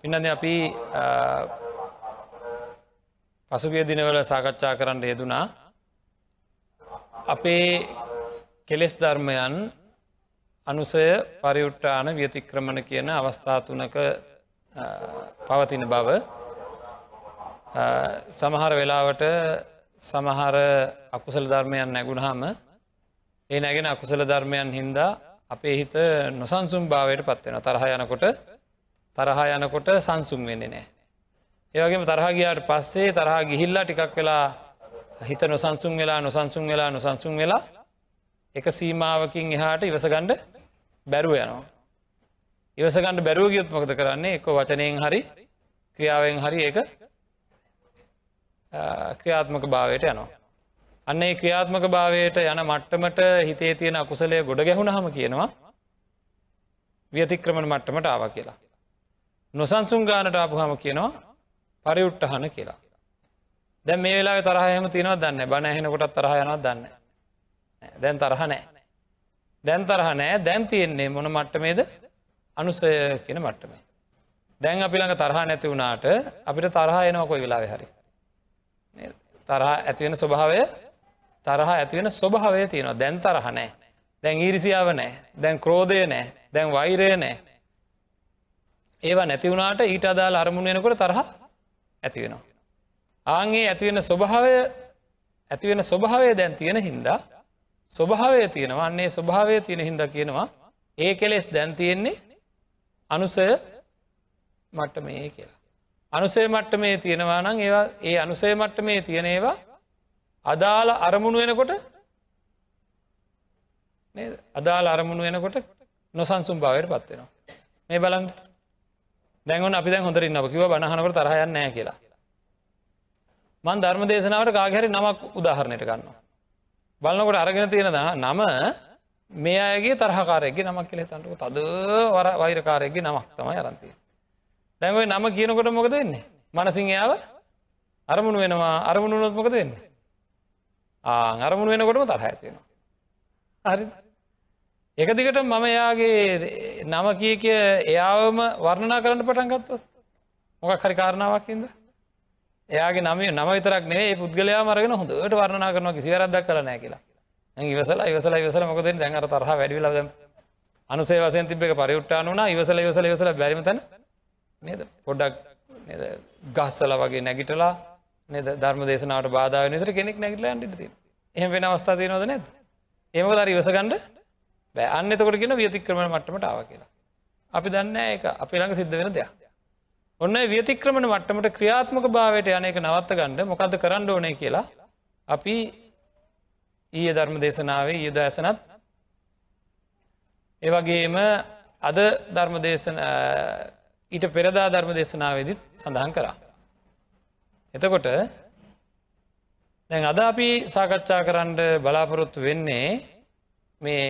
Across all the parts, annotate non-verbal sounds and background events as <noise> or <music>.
පින්නද අපි පසුගිය දිනවල සාකච්ඡා කරන්න යෙදුනා අපේ කෙලෙස් ධර්මයන් අනුසය පරියුට්ටාන ව්‍යතික්‍රමණ කියන අවස්ථාතුනක පවතින බව. සමහර වෙලාවට සමහර අකුසල ධර්මයන් නැගුණහම ඒ නැගෙන අකුසල ධර්මයන් හින්දා අපේ හිත නොසන්සුම් භාවයට පත්වෙන තරහ යනකොට තරහා යනකොට සංසුම් වෙන්නේ නෑ. ඒවගේම තරහා ගියාට පස්සේ තරහා ගිහිල්ලා ටිකක් වෙලා හිත නොසන්සුම් වෙලා නොසන්සුම් වෙලා නොසන්සුම් වෙලා එක සීමාවකින් එහාට ඉවසගණ්ඩ බැරුව යනවා. ඉවසගණ්ඩ බැරුව ගියොත්මකද කරන්නේ එක වචනයෙන් හරි ක්‍රියාවෙන් හරි එක ක්‍රියාත්මක භාවයට යනවා. අන්න ඒ ක්‍රියාත්මක භාවයට යන මට්ටමට හිතේ තියෙන අකුසලය ගොඩ ගැහුණ හම කියනවා ව්‍යතික්‍රමණ මට්ටමට ආව කියලා. නොසන්සුන් ගානට ආපුහම කියනවා පරියුට්ටහන කියලා. දැ මේ වෙලා තරහයම තිනව දන්න බණ ඇහෙනකොටත් තරහයනවත් දන්න. දැන් තරහ නෑ. දැන් තරහ නෑ දැන් තියෙන්නේ මොන මට්ටමේද අනුසය කියන මට්ටමේ. දැන් අපි ළඟ තරහ නැති වුණාට අපිට තරහ එනවා කොයි වෙලා හරි. තරහ ඇතිවෙන ස්වභාවය තරහ ඇතිවෙන ස්වභාවය තියෙනවා දැන් තරහ නෑ දැන් ඊරිසියාව නෑ දැන් ක්‍රෝධය නෑ දැන් වෛරය නෑ ඒවා නැතිවුණට ඊට අදාල් අරමුණ වෙනකොට තරහ ඇති වෙනවා. ආන්ගේ ඇතිවෙන ස්වභාවය ඇතිවෙන ස්වභාවය දැන් තියෙන හින්දා ස්වභාවය තියෙනවා අන්නේ ස්වභාවය තියෙන හින්ද කියනවා ඒ කෙලෙස් දැන් තියෙන්නේ අනුසය මට්ට මේ කියලා. අනුසේ මට්ට මේ තියෙනවා නම් ඒවා ඒ අනුසේ මට්ට මේ තියෙන ඒවා අදාළ අරමුණු වෙනකොට අදාළ අරමුණු වෙනකොට නොසන්සුම් භාවයට පත්වෙනවා. මේ බලන්න දැන්වන අපි දැන් හොඳරින් අප කිව බණහනකට තරහයන්න නෑ කියලා. මන් ධර්ම දේශනාවට කාගැරි නමක් උදාහරණයට ගන්නවා. බලන්නකොට අරගෙන තියෙන නම මේ අයගේ තරහකාරයගේ නමක් කියලේ තන්ටක තද වර වෛරකාරයගේ නමක් තමයි අරන්තිය. දැන්වයි නම කියනකොට මොකද වෙන්නේ. මනසිං යාව අරමුණු වෙනවා අරමුණු නොත් මොකද වෙන්න. අරමුණු වෙනකොටම තරහ ඇතිවෙනවා. හරි එක දිගට මම යාගේ නම කිය කිය එයාවම වර්ණනා කරන්න පටන් ගත්තොත් මොකක් හරි කාරණාවක්කින්ද එයාගේ නම නම විතරක් නේ පුද්ගලයා මරගෙන හොඳට වර්ණනා කරනවා කිසිවරදක් කරනෑ කියලා. ඉවසල ඉවසල ඉවසල මොකද දැන්ර තරහ වැඩිලද අනුසේ වසයෙන් තිබ එක පරිුට්ටාන වුණා. ඉවසල ඉවසල ඉවසල බැරිමතන නේද? පොඩ්ඩක් ගස්සල වගේ නැගිටලා නද? ධර්ම දේශනාවට බාධාව නිතර කෙනෙක් නැගිටල න්ට එහම වෙන අවස්ථා තියනොද නැද ඒම දර ඉවසගණ්ඩ බෑ අන්න එතකොට ගෙන වියතික්‍රමණ මට්ටමට ආව කියලා. අපි දන්න එක අපි ළඟ සිද්ධ වෙන දෙයක්. ඔන්න වියතික්‍රමණ මට්ටමට ක්‍රියාත්මක භාවයට යනක නවත්ත ගණ්ඩ මොකද කරන්න ඕනේ කියලා අපි ඊය ධර්ම දේශනාවේ යෙද ඇසනත් ඒවගේම අද ධර්ම දේශන ඊට පෙරදා ධර්ම දේශනාවේදිත් සඳහන් කරා. එතකොට දැන් අද අපි සාකච්ඡා කරන්න බලාපොරොත්තු වෙන්නේ මේ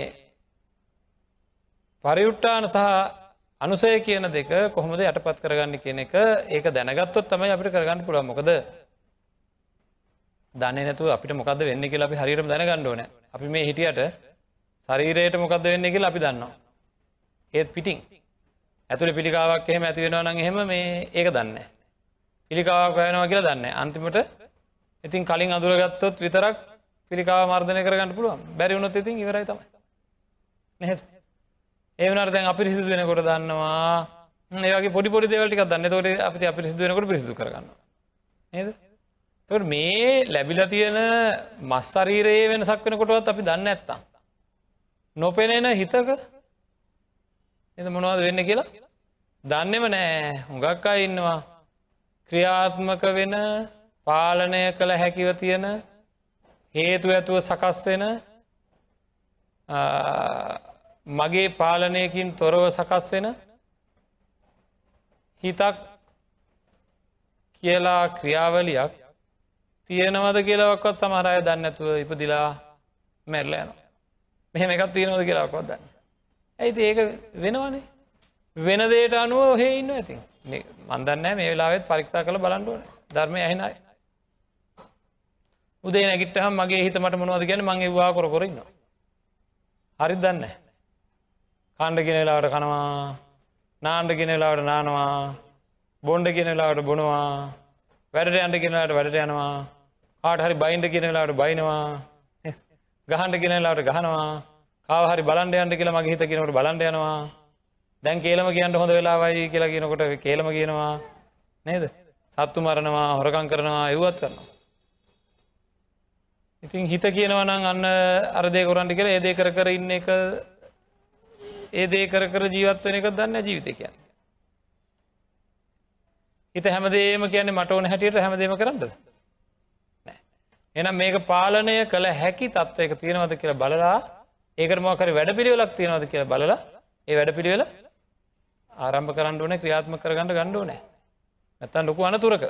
පරියුට්ටාන සහ අනුසය කියන දෙක කොහොමද යටපත් කරගන්න කියන එක ඒක දැනගත්තොත් තමයි අපිට කරගන්න පුළුව මොකද දන්න නැතු අපිට මොකද වෙන්න කියලා අපි හරිරම දැනගන්න ඕන. අපි මේ හිටියට ශරීරයට මොකක්ද වෙන්න කියලා අපි දන්නවා. ඒත් පිටිං ඇතුළ පිළිකාවක් එහෙම ඇතිවෙනවා නම් එහෙම මේ ඒක දන්න පිළිකාවක් යනවා කියලා දන්න අන්තිමට ඉතින් කලින් අදුරගත්තොත් විතරක් පිළිකාව මර්ධනය කරගන්න පුළුවන්. බැරිවුණොත් ඉතින් ඉවරයි තමයි. නැහ ඒවනට දැන් අපිරිසිදු වෙනකොට දන්නවා. ඒගේ පොඩි පොඩි දෙවලටික දන්න. තොට අපිට අපිරිසිදු වෙනකොට පිරිසිදු කරගන්න නේද? තොට මේ ලැබිල තියෙන මස්සරීරයේ වෙනසක් වෙනකොටවත් අපි දන්න ඇත්තා නොපෙනෙන හිතක. එද මොනවද වෙන්න කියලා? දන්නෙම නෑ. හුඟක් අයි ඉන්නවා. ක්‍රියාත්මක වෙන පාලනය කළ හැකිව තියෙන හේතු ඇතුව සකස් වෙන මගේ පාලනයකින් තොරව සකස් වෙන හිතක් කියලා ක්‍රියාවලියක් තියෙනවද කියලාවක්වත් සමහරය දන්න ඇතුව ඉපදිලා මැරලයන මෙහෙම එකත් තියෙනවද කියලාවක්වත් දන්න. ඇයිති ඒක වෙනවනේ වෙන දේට අනුව ඔහේ ඉන්න ඇති මන්දන්න මේ වෙලාවෙත් පරික්ෂා කළ බලන්ඩුවන ධර්මය ඇහිනයි. උදේ නැගිටහම් මගේ හිත මට මොනවද ගැන මගේ වා කොර කොරන්නවා. හරි දන්න කණ්ඩ ගෙනලාවට කනවා නාණ්ඩ ගෙනලාවට නානවා බොන්්ඩ කියනලාට බොනවා වැඩට අන්ට කෙනලාට වැඩට යනවා ආට හරි බයින්ඩ කියනලාට බයිනවා ගහන්ඩ කෙනලාට ගහනවා කාහරි බලන්ඩයන්ට කියලා මගේ හිත කියනට බලන්ඩ යනවා. දැන් කේලම කියන්න හොඳ වෙලාවයි කියලා කියනකොට කේලම කියනවා. නේද? සත්තු මරණවා හොරකං කරනවා එව්වත් කරනවා. ඉතින් හිත කියනවනං අන්න අරදය කොරන්ටි කියලා ඒදේ කර කර ඉන්න එක ඒදේ කර කර ජීවත්වන එක දන්න ජීවිතය කියන්න. හිත හැමදේම කියන්නේ මට ඕන හැටියට හැමදේම කරන්නද? එනම් මේක පාලනය කළ හැකි තත්ත්වයක තියෙනවද කියලා බලලා ඒකට මොකර වැඩ පිළිවෙලක් තියෙනවද කියලා බලලා ඒ වැඩ පිළිවෙල ආරම්භ කරන්න ඕන ක්‍රියාත්ම කරගන්න ගණ්ඩෝ නෑ නැත්තන් ලොකු අනතුරක.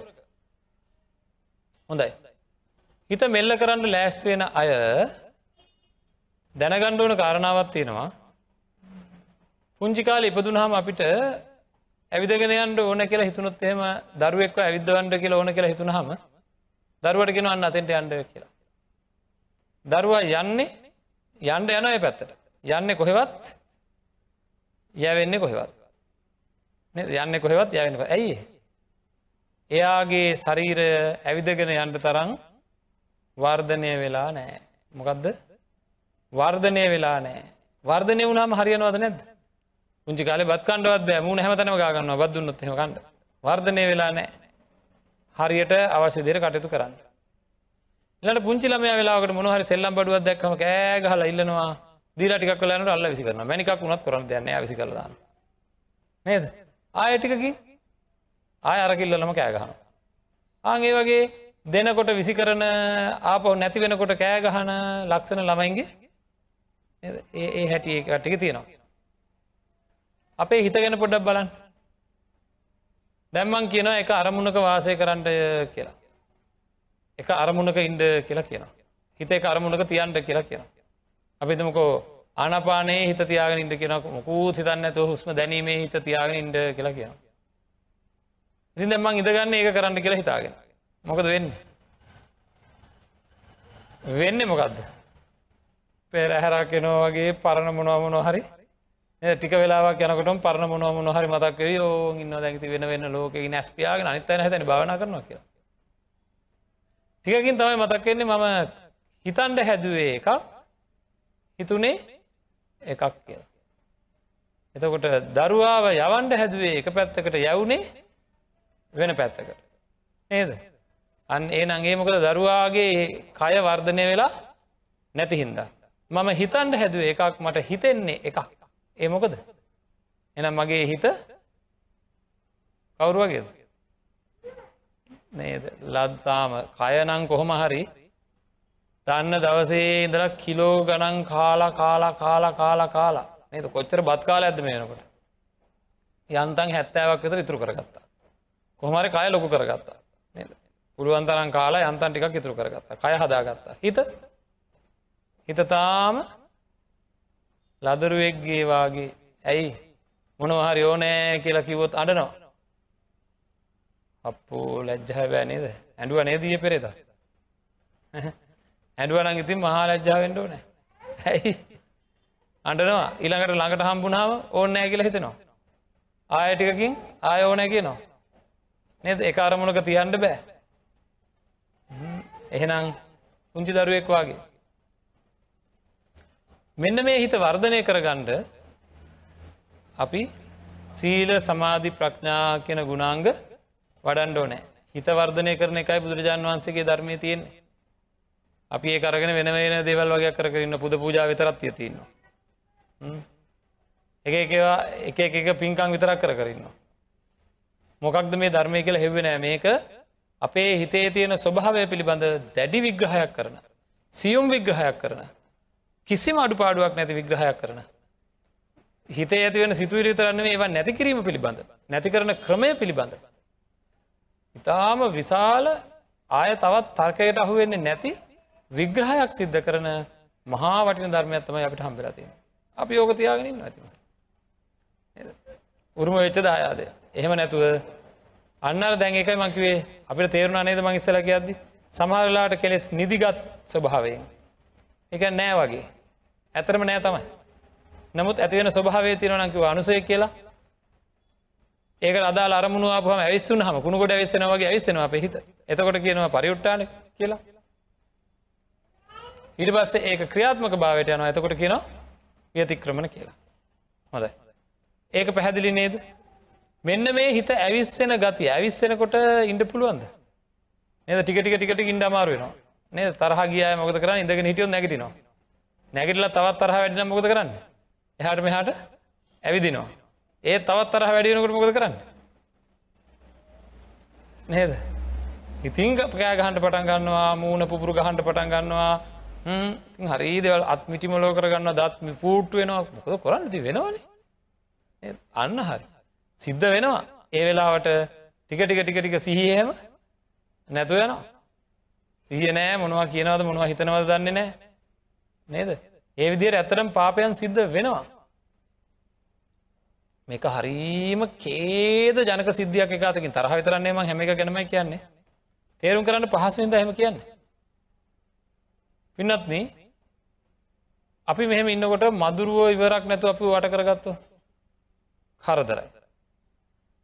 හොඳයි. හිත මෙල්ල කරන්න ලෑස්ත්වෙන අය දැනගණ්ඩ ඕන කාරණාවත් තියෙනවා. පුංචිකාල ඉපදුනහම අපිට ඇවිදගෙනයන්ට ඕන කියලා හිතුනොත් එහෙම දරුවෙක්ව ඇවිදවන්ට කියලා ඕන කියලා හිතුන හම දරුවට ගෙන අන්න අතෙන්ට අන්ඩ කියලා. දරුවා යන්නේ යන්ඩ යනය පැත්තට. යන්න කොහෙවත් යැවෙන්නේ කොහෙවත්. යන්න කොහෙවත් යවෙනක ඇයි එයාගේ ශරීරය ඇවිදගෙන යන්ට තරම් වර්ධනය වෙලා නෑ මොකක්ද වර්ධනය වෙලා නෑ වර්ධනය වුණාම හරියනවද නැද පුංචි කාල බත් කණ්ඩවත් බෑ. මුණ හැමතනම ගන්න බදදුන්නත් කණ්ඩ වර්ධනය වෙලා නෑ හරියට අවශ්‍ය දෙර කටයුතු කරන්න. ලට පුංචිලම වෙලාකට මොහරි සෙල්ලම් බඩුවත් දැක්කම කෑගහල ඉල්ලනවා. දීරටික් කලනට අල්ල විසි කරන මැනිකක් වුණත් කරන්න යන්න විසි කරදාන්න නේද? ආයටිකකි ආය අරකිල්ලලම කෑගහන ආගේ වගේ දෙනකොට විසි කරන ආපව නැති වෙනකොට කෑගහන ලක්ෂණ ළමයින්ගේ ඒ හැටිය කට්ටික තියෙනවා. අපේ හිතගෙන පොඩ්ඩක් බලන් දැම්මන් කියනවා එක අරමුණක වාසය කරන්නට කියලා. එක අරමුණක ඉන්ඩ කියලා කියනවා. හිත එක අරමුණක තියන්ට කියලා කියනවා. අපිතමකෝ ආනපානේ හිත තියාගෙන ඉට කියෙන මොකූත් හිතන්න ඇතු හුස්ම දැනීමේ හිත තියාගෙන ඉන්ඩ කියලා කියනවා. ඉතින් දැම්මන් ඉදගන්න ඒක කරන්න කියලා හිතාගෙන. මොකද වෙන්න? වෙන්න මොකක්ද පෙරහැරක්කෙනෝ වගේ පරණ මොනවමනො හරි ටික වෙලාවක් යනකට පරණ මොනව මොහරි මතක් යෝ ඉන්න දැති වෙන වෙන්න ලෝක නැස්පියාගෙන අනිත්තන හැතන භාවන කරනවා කිය. ටිකකින් තමයි මතක්වෙන්නේ මම හිතන්ඩ හැදුවේ එකක් හිතුනේ එකක් කියලා. එතකොට දරුවාව යවන්ඩ හැදුවේ එක පැත්තකට යවුනේ වෙන පැත්තකට. නේද. අන් ඒ නගේ මොකද දරුවාගේ කය වර්ධනය වෙලා නැති හින්දා. මම හිතන්ඩ හැදුව එකක් මට හිතෙන්නේ එකක්. ඒ මොකද? එනම් මගේ හිත කවුරු වගේද? නේද? ලද්තාම කයනං කොහොම හරි දන්න දවසේ ඉදල කිලෝ ගණන් කාලා කාලා කාලා කාලා කාලා. නේද? කොච්චර බත් කාල ඇද මේනකොට යන්තන් හැත්තෑවක් විතර ඉතුරු කරගත්තා. කොහමරි කය ලොකු කරගත්තා. නේද? පුළුවන්තරන් කාලා යන්තන් ටිකක් ඉතුරු කරගත්තා. කය හදාගත්තා. හිත? හිතතාම ලදරුවෙක්ගේවාගේ ඇයි? මොනවහරි ඕනෑ කියලා කිවොත් අඩනවා අපෝ ලැජ්ජහ නේද? ඇඩුව නේදිය පෙරේද? <laughs> ඇඩුවනං ඉතින් මහා ලැජ්ජාවෙන්ඩ නෑ ඇයි? අඩනවා ඉළඟට ළඟට හම්බුණාව ඕන්නෑ කියලා හිතෙනවා. ආයටිකකින් ආය ඕනෑ කියනවා. නේද? එක අරමුණක තියන්ට බෑ. එහෙනම් පුංචි දරුවෙක් වගේ. මෙන්න මේ හිත වර්ධනය කරගණ්ඩ අපි සීල සමාධි ප්‍රඥා කියන ගුණාංග වඩන්ඩ ඕනෑ. හිත වර්ධනය කරන එකයි බුදුරජාන් වහන්සේගේ ධර්මය තියෙන්නේ. අපි ඒ කරගෙන වෙන වෙන දේවල් වගේ කරන්න පුද පූජා විතරත්තිය තියන්නවා එක එකවා එක එක පින්කං විතරක් කර කරන්න මොකක්ද මේ ධර්මය කියල හෙවෙනෑ මේක අපේ හිතේ තියෙන ස්වභාවය පිළිබඳ දැඩි විග්‍රහයක් කරන සියුම් විග්‍රහයක් කරන කිසිම අඩුපාඩුවක් නැති විග්‍රහයක් කරන. හිතේ ඇතිවෙන සිතුවර තරන්න ඒවා නැති කිරීම පිළිබඳ. නැති කරන ක්‍රමය පිළිබඳ. ඉතාම විශාල ආය තවත් තර්කයට අහුවෙන්නේ නැති විග්‍රහයක් සිද්ධ කරන මහා වටින ධර්මයක්ත්තම අපිට හම්බෙලතින්. අපි යෝක තියාගෙනින් ඇතිම. උරුම වෙච්ච දායාද. එහෙම නැතුව අන්නර දැන් එකයි මංකිවේ අපිට තේරුණා නේද මං ඉස්සල කියද්දි සමහරලාට කෙලෙස් නිදිගත් ස්වභාවයෙන්. එක නෑ වගේ. ඇතරම නෑ තමයි. නමුත් ඇතිවෙන ස්වභාවය තිරනකිව අනුසය කියලා. ඒක අදා අරමුණුවාපහම ඇවිස්සුන් හම කුණුකොට ඇවිස්සෙනවගේ ඇවිස්සෙනවා අප හිත. එතකොට කියනවා පරියුට්ටාන කියලා. ඉට පස්සේ ඒක ක්‍රියාත්මක භාවයට යනවා. ඇතකොට කියනවා වියතික්‍රමණ කියලා. හොඳයි. ඒක පැහැදිලි නේද? මෙන්න මේ හිත ඇවිස්සෙන ගති ඇවිස්සෙනකොට ඉන්ඩ පුළුවන්ද? නද? ටික ටික ටිකට ඉන්ඩ අමාරුවෙනවා නේ තරහ ගිය මොකද කරන්න? ඉඳගෙන හිටියෝ නැගටිනවා. නැගටල තවත් තරහ වැඩින මොකද කරන්න? එහට මෙහාට ඇවිදිනවා. ඒ තවත් තරහ වැඩියනකට මොකද කරන්න? නේද? ඉතිං කෑ ගහන්ට පටන් ගන්නවා මූුණ පුපුරු ගහන්ට පටන් ගන්නවා. ඉතින් හරි දෙවල් අත්මිටිමලෝ කරගන්න දත්ම පූට් වෙනවා. මොකද කොරන්නති වෙනවානේ. අන්න හරි. සිද්ධ වෙනවා. ඒ වෙලාවට ටික ටික ටික ටික සිහියම නැතු යනවා. සිහිය නෑ මොනවා කියනවද මොනවා හිතනවද දන්නේ නෑ. නේද? ඒ විදියට ඇතරම් පාපයන් සිද්ධ වෙනවා. මේක හරීම කේද ජනක සිද්ධියක් එකතකින් තරහ විතරන්නේ ම හැම එක ගැනම කියන්නේ. තේරුම් කරන්න පහසුවින්ද හෙම කියන්නේ? පින්නත්න අපි මෙහෙම ඉන්නකොට මදුරුවෝ ඉවරක් නැතු අපි වට කරගත්තු කරදරයි.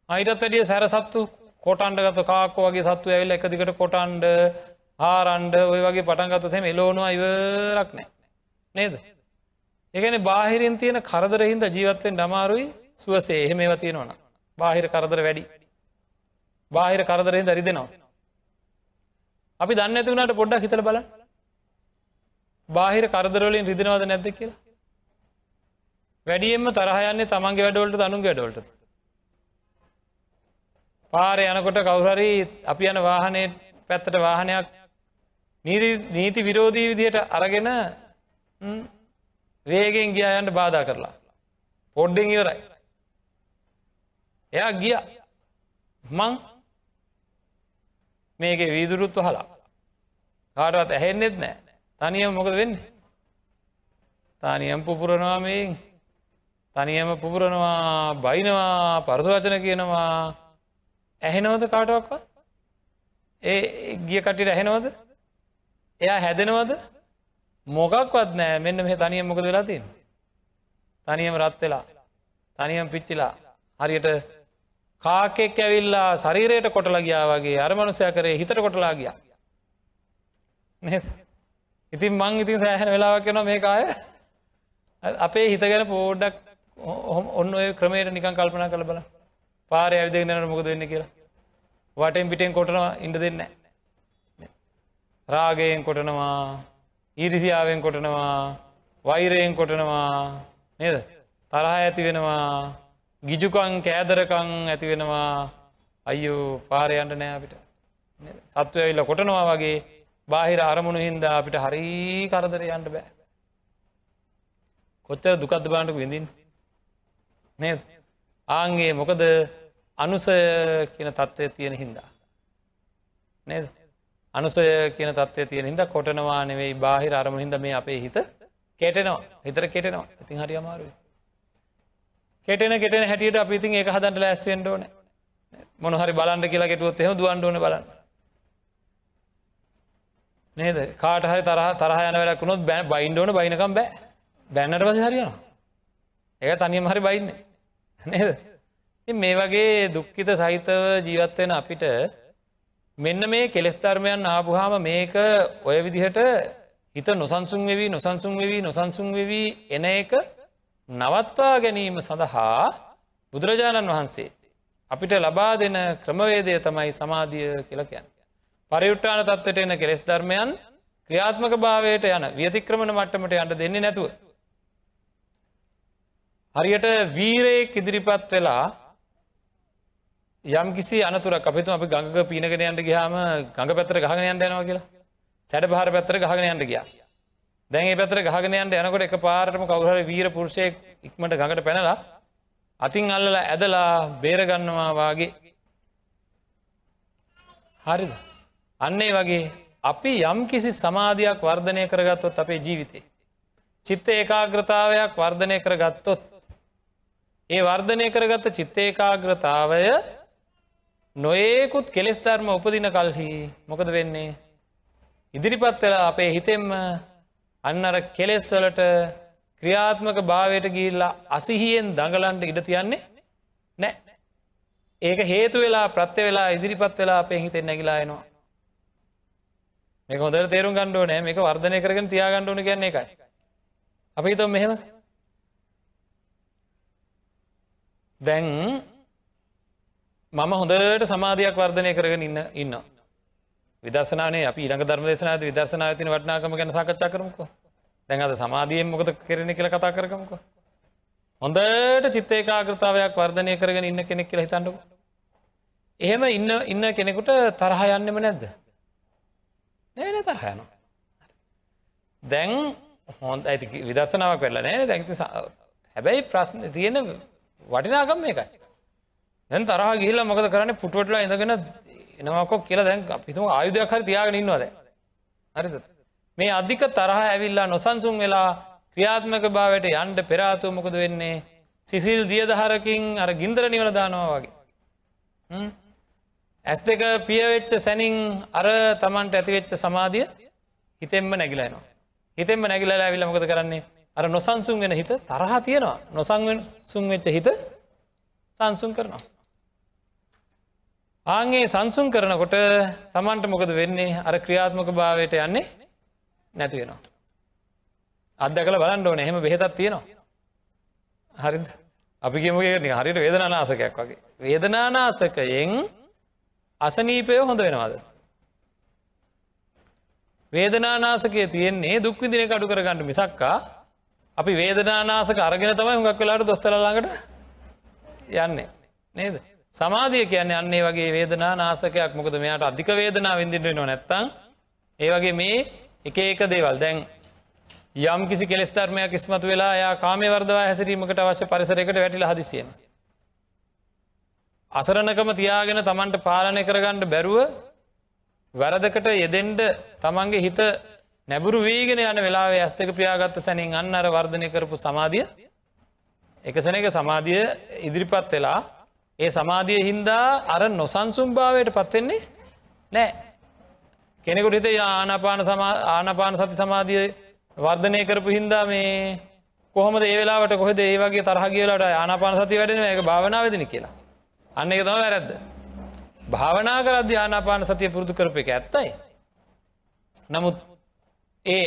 අයිටත් වැඩිය සැර සත්තු කොටන්ඩ ගත කාක්කෝ වගේ සත්තු ඇවිල් එකදිකට කොටන්ඩ ආරන්ඩ ඔය වගේ පටන්ගත්තු තෙම එලෝනවා ඉවරක් නෑ. නේද? ඒගැන බාහිරින් තියෙන කරදරහින්ද ජීවත්වෙන් ඩමාරුයි සුවසේ. එහෙම ඒව තියෙනවන බාහිර කරදර වැඩි. බාහිර කරදරෙන් දරි දෙනවා අපි දන්න ඇතිවුණට පොඩ්ඩක් හිතල බල බාහිර කරදරවලින් රිදිනවද නැද්ද කියලා? වැඩියෙන්ම තරහයන්නේ තමන්ගේ වැඩවලට අනුන්ගේ වැඩවලට පාර යනකොට කවුරරි අපි යන වාහනය පැත්තට වාහනයක් නීති විරෝධී විදියට අරගෙන වේගෙන් ගියායන්ට බාධා කරලා. පොඩ්ඩෙන් ඉවරයි. එයා ගිය. මං මේක වීදුරුත්ව හලා කාටවත් ඇහෙන්නෙත් නෑ. තනියම මොකද වෙන්න? තනියම් පුපුරනවා මේන්. තනියම පුපුරනවා බයිනවා පරසවචන කියනවා. ඇහෙනවද කාටවක්ව ඒ ගිය කටිට ඇහෙනවද? එයා හැදෙනවද? මොකක්වත් නෑ මෙන්න මේ තනියම් මොකද වෙලා තින් තනියම රත් වෙලා තනියම් පිච්චිලා හරියට කාකෙක් ඇවිල්ලා ශරීරයට කොටලා ගියා වගේ අරමනුසය කරේ හිතට කොටලා ගියා. ඉතින් මං ඉතින් සෑහෙන වෙලාවක් කෙන මේ කාය අපේ හිත ගැන පෝඩ්ඩක් ඔන්න ඔය ක්‍රමයට නිකන් කල්පනා කළ බල පාරය ඇවිදගෙනට මොකද වෙන්න කියලා. වටෙන් පිටෙන් කොටනවා ඉඩ දෙන්න රාගයෙන් කොටනවා ඊරිසියාවෙන් කොටනවා වෛරයෙන් කොටනවා නේද? තරහ ඇති වෙනවා ගිජුකං කෑදරකං ඇති වෙනවා. අයියෝ පාරයන්ට නෑ අපිට. සත්ව ඇවිල්ල කොටනවා වගේ බාහිර අරමුණු හින්දා අපිට හරි කරදරයන්ට බෑ. කොච්චර දුකද්ද බාන්ටක විඳින් නේද? ආන්ගේ මොකද? අනුසය කියන තත්ත්වය තියෙන හින්දා. නේද? අනුසය කියන තත්වය තියෙන හිද කොටනවා නෙවෙයි බාහිර අරමුණ හිද මේ අපේ හිත කෙටෙනවා. හිතර කෙටෙනවා. ඉතින් හරි අමාරුව කෙටෙන කෙටෙන හැටියට අපිතින් ඒ හදන්ට ලෑස්වෙන්ට ඕන. මොනහරි බලන්ට කියලා කෙටුවොත් එම දුවන්ඩෝන බලන්න. නේද? කාට හරි තරහ තරහයන වැඩක් වුණොත් බැ බයින්ඩෝන බයිනකම් බෑ. බැන්නට පස හරියනවා. ඒ තනියම හරි බයින්න. නේද? මේ වගේ දුක්කිත සහිතව ජීවත්වෙන අපිට මෙන්න මේ කෙස් ධර්මයන් ආපුහාම මේක ඔය විදිහට හිත නොසන්සුන් වෙවී නොසන්සුන් වෙවී නොසන්සුන් වෙවී එන එක නවත්වා ගැනීම සඳහා බුදුරජාණන් වහන්සේ අපිට ලබා දෙන ක්‍රමවේදය තමයි සමාධිය කියලකයන්. පරියුට්ටාන තත්වට එන කෙස් ධර්මයන් ක්‍රියාත්මක භාවයට යන වියතික්‍රමණ මට්ටමට යන්න දෙන්නේ නැතුව. හරියට වීරයේ ඉදිරිපත් වෙලා යම් කිසි අනතුර අපිතු අපි ගඟ පීනගෙන යන්ට ගහම ගඟ පැතර ගහගෙන යන්න යනවා කියලා. සැඩ පහර පැත්තර ගහගෙන යන්න ගියා. දැන් පැතර ගහගෙන යන්න යනකොට එක පාරටම කවුහර වීර පුරුෂය ඉක්මට ගඟට පැනලා අතින් අල්ලලා ඇදලා බේරගන්නවා වාගේ. හරිද? අන්නේ වගේ අපි යම් කිසි සමාධයක් වර්ධනය කරගත්තොත් අපේ ජීවිතේ චිත්ත ඒකාග්‍රතාවයක් වර්ධනය කරගත්තොත් ඒ වර්ධනය කරගත්ත චිත්ත ඒකාග්‍රතාවය නොඒකුත් කෙස් ධර්ම උපදින කල්හි මොකද වෙන්නේ. ඉදිරිපත් වෙලා අපේ හිතෙම්ම අන්නර කෙලෙස් වලට ක්‍රියාත්මක භාවයට ගිල්ලා අසිහියෙන් දඟලන්ට ඉඩ තියන්නේ නෑ ඒක හේතු වෙලා ප්‍රත්‍ය වෙලා ඉදිරිපත් වෙලා අපේ හිතෙන් නැගිලා එනවා. මේක හොඳට තේරුම් ගණ්ඩෝ නෑ මේක වර්ධනය කරගෙන තියා ගණ්ඩුවන කියන්නේ එකයි. අපි හිතම් මෙහෙම දැන් මම හොඳට සමාධයක් වර්ධනය කරගෙන ඉන්න ඉන්න. විදර්ශනානේ අපි ඊළඟ ධර්ම දේශනාද විදර්ශනා තින වටනාකම ගැන සාකච්ඡා කරමුකෝ දැන් අද සමාධියෙන් මොකද කරන කියල කතා කරගමුකෝ හොඳට චිත්ත ඒකාගෘතාවයක් වර්ධනය කරගෙන ඉන්න කෙනෙක් කියලා හිතන්නක. එහෙම ඉන්න ඉන්න කෙනෙකුට තරහ යන්නෙම නැද්ද. නෑන තරහයන. දැන් හොන්ද ඇති විදර්ශනාවක් වෙල්ල නෑන දැන්ති හැබැයි ප්‍රශ්න තියෙන වටිනාකම් මේකයි. දැන් තරහ ගිහිල්ල මොකද කරන්න පුටුවටලා ඉඳගෙන එනවාකොක් කියලා දැන් අපිතුම ආයුධයක් හරි තියාගෙන ඉන්නවාද. හරිද. මේ අධික තරහ ඇවිල්ලා නොසන්සුන් වෙලා ක්‍රියාත්මක භාවයට යන්ඩ පෙරාතුව මොකද වෙන්නේ සිසිල් දියදහරකින් අර ගින්දර නිවල දානවා වගේ. ඇස් දෙක පියවෙච්ච සැනින් අර තමන්ට ඇතිවෙච්ච සමාධිය හිතෙන්ම නැගිලනවා. හිතෙන්ම නැගිලලා ඇවිල මොකද කරන්නේ අර නොසන්සුන් වෙන හිත තරහ තියෙනවා නොසංවෙන් සුන් වෙච්ච හිත සංසුන් කරනවා. ආගේ සංසුන් කරනකොට තමන්ට මොකද වෙන්නේ අර ක්‍රියාත්මක භාවයට යන්නේ නැති වෙනවා. අදකල බලන්න ඕන එහෙම බෙහෙතත් තියෙනවා. හරි අපි කිමගේ හරිට වේදනානාසකයක් වගේ. වේදනානාසකයෙන් අසනීපය හොඳ වෙනවාද. වේදනානාසකය තියෙන්නේ දුක්විදින අඩු කරගන්නඩ මිසක්කා අපි වේදනානාසක අරගෙන තමයි හුඟක් වෙලාට දොස්තරලාඟට යන්නේ නේද. සමාධිය කියන්න අන්නේ වගේ වේදනා නාසකයක් මොකද මෙයාට අධික වේදනා විඳින්ට නො නැත්තං ඒ වගේ මේ එක ඒක දේවල්. දැන් යම් කිසි කෙස්තරමයක් ස්මතු වෙලා යා කාමය වර්දවා හැසිරීමකට අවශ්‍ය පරිසරයකට වැටිල හදිසියම. අසරණකම තියාගෙන තමන්ට පාලනය කරගන්නඩ බැරුව වැරදකට යෙදෙන්ඩ තමන්ගේ හිත නැබුරු වීගෙන යන වෙලාවේ ඇස්තක පියාගත්ත සැනින් අන්න අර වර්ධනය කරපු සමාධිය. එකසන එක සමාධිය ඉදිරිපත් වෙලා ඒ සමාධිය හින්දා අර නොසන්සුම් භාවයට පත්වෙන්නේ නෑ. කෙනෙකුට හිත ආනාපාන ආනපාන සති සමාධිය වර්ධනය කරපු හින්දා මේ කොහොම ඒවෙලාට කොහෙද ඒ වගේ තරහගියලට ආනාපාන සති වැඩෙන එක භාවනාවදන කියලා. අන්න එක තම වැරැද්ද. භාවනා කරද ආනාපාන සතිය පුරුදු කරප එක ඇත්තයි. නමුත් ඒ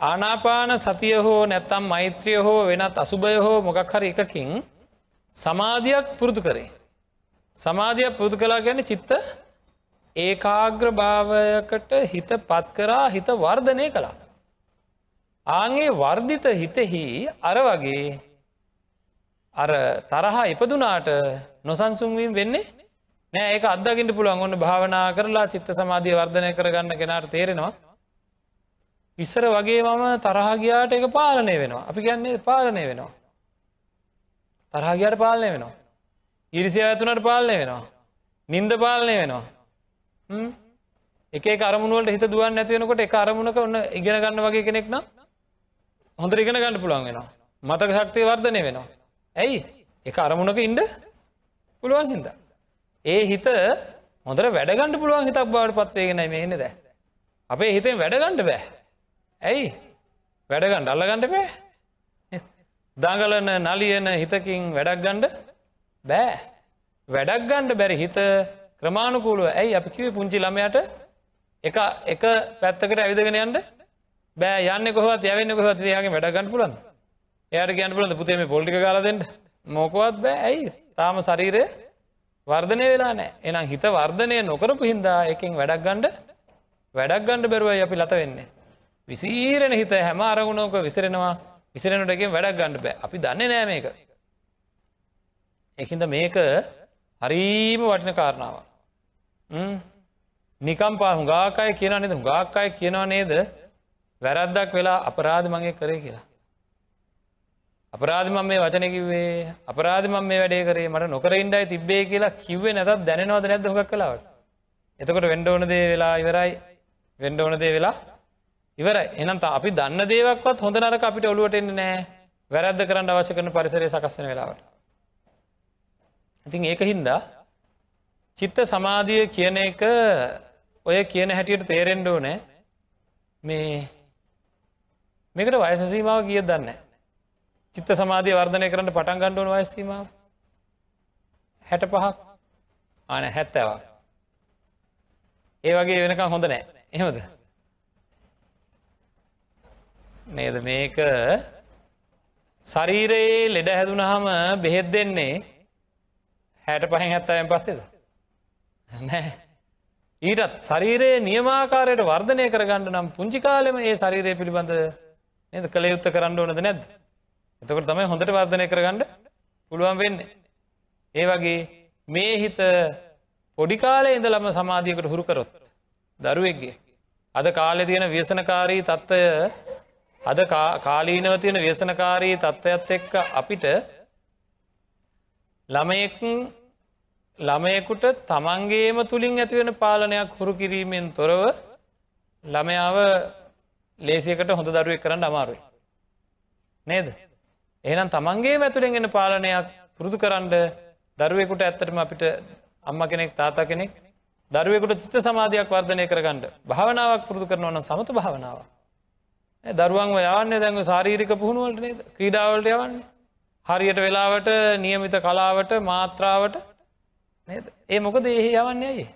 ආනාපාන සතිය හෝ නැත්තම් මෛත්‍රිය හෝ වෙනත් අසුභය හෝ මොකක් හරි එකකින් සමාධයක් පුරුදු කරේ. සමාධයක් පුරුදු කලා ගැන චිත්ත ඒකාග්‍ර භාවයකට හිත පත් කරා හිත වර්ධනය කළා. ආගේ වර්ධිත හිතෙහි අර වගේ අර තරහා ඉපදුනාට නොසන්සුන්වීම් වෙන්නේ නෑ ඒක අදගින්ට පුළුවන් ඔන්න භාවනා කරලා චිත්ත සමාධිය වර්ධනය කරගන්න කෙනට තේරෙනවා. ඉස්සර වගේ මම තරහගයාට එක පාලනය වෙනවා අපි කියන්නේ පාලනය වෙනවා. තරහගයාට පාලනය වෙනවා. ඉරිසිය ඇතුනට පාලනය වෙනවා. නින්ද පාලනය වෙනවා. එක අරමුණුවලට හිත දුවන් නැතිවෙනකොට එක අරමුණක ඔන්න ඉගෙන ගන්න වගේ කෙනෙක් නම් හොඳ ඉගෙන ගන්න පුළුවන් වෙනවා. මතක ශක්තිය වර්ධනය වෙනවා. ඇයි එක අරමුණක ඉන්ඩ පුළුවන් හිද. ඒ හිත හොඳර වැඩගණඩ පුළුවන් හිතක් බවට පත්වේගෙන මේන ද. අපේ හිතෙන් වැඩගණ්ඩ බෑ. ඇයි වැඩගණ්ඩ අල්ලගණඩ බෑ දාගලන නලියන හිතකින් වැඩක් ගණ්ඩ බෑ. වැඩක් ගණ්ඩ බැරි හිත ක්‍රමාණුකූලුව ඇයි අපි කිවේ පුංචි ළමයට? එක එක පැත්තකට ඇවිදගෙන යන්ට බෑ. යන්න කොහත් යවන්න කොහත් යාගේ වැඩගන්න පුලන් එයට ගැන් පුලද පුතේම පොල්ටි කාලදෙන්ට මොකවත් බෑ. ඇයි? තාම ශරීරය වර්ධනය වෙලා නෑ එනම් හිත වර්ධනය නොකරපු හින්දා එකින් වැඩක් ගණ්ඩ වැඩක් ගණ්ඩ බැරුවයි අපි ලත වෙන්නේ. විසීරෙන හිත හැම අරගුණෝක විසිරෙනවා. විසිරෙනටකින් වැඩක් ගණ්ඩ බෑ අපි දන්න නෑ මේක. එකින්ද මේක හරීම වටින කාරණාව. නිකම් පා හුඟාකාය කියන නද හුඟාකාය කියනවා නේද වැරද්දක් වෙලා අපරාධ මගේ කරේ කියලා. අපරාධ මම මේ වචනකිවේ අපරාධ මම මේ වැඩේ කරේ මට නොකර ඉන්ඩයි තිබ්බේ කියලා කිව්වේ නැතත් දැනවාද නැද හොක් කලාවට. එතකොට වෙන්ඩෝන දේ වෙලා ඉවරයි වෙන්ඩෝන දේ වෙලා ඉවර එනන්ත අපි දන්න දේවක්වත් හොඳ නරක අපිට ඔලුවට එන්න නෑ වැරද්ද කරන්න අවශ්‍ය කරන පරිසරය සකස්සන වෙලාවට. ඉතින් ඒක හින්දා චිත්ත සමාධිය කියන එක ඔය කියන හැටියට තේරෙන්ඩෝ නෑ මේ මේකට වයසසීමාව කිය දන්න චිත්ත සමාධය වර්ධනය කරන්න පටන් ගණ්ඩුවන වයසීමාව හැට පහක් ආන හැත්තවා ඒ වගේ වෙනකම් හොඳ නෑ. එහෙමද? නේද? මේක ශරීරයේ ලෙඩ හැදුනහම බෙහෙත් දෙන්නේ හැට පහෙන් හැත්තයෙන් පස්සේද? නෑ ඊටත් ශරීරයේ නියමාකාරයට වර්ධනය කරගන්න නම් පුංචි කාලෙම ඒ ශරීරය පිළිබඳ නද කළ යුත්ත කරන්න ඕනද නැද්ද? එතකොට තමයි හොඳට වර්ධනය කරගන්න පුළුවන් වෙන්නේ. ඒ වගේ මේ හිත පොඩිකාලය ඉඳලම සමාධියකට හුරුකරොත් දරුවෙක්ගේ අද කාලෙ තියෙන ව්‍යසනකාරී තත්ත්වය අද කාලීනව තියෙන ව්‍යසනකාරී තත්ත්වයක්ත් එක්ක අපිට ළමයෙක් ළමයකුට තමන්ගේම තුළින් ඇතිවෙන පාලනයක් හුරු කිරීමෙන් තොරව ළමයාව ලේසියකට හොඳ දරුවෙක් කරන්න අමාරුයි. නේද. එහෙනම් තමන්ගේ ඇතුළෙන් එන්න පාලනයක් පුරුදු කරන්න දරුවෙකුට ඇත්තටම අපිට අම්ම කෙනෙක් තාතා කෙනෙක් දරුවෙකුට චිත්ත සමාධයක් වර්ධනය කරගන්නඩ භාවනාවක් පුරුදු කරනවන සමත භාවනාව. දරුවන් යවන්නේ දැන්ව සාරීරික පුහුණුවලට නේද ක්‍රීඩාවලට යවන්නේ. හරියට වෙලාවට නියමිත කලාවට මාත්‍රාවට නේද ඒ මොකද ඒ යවන්නේ ඇයි.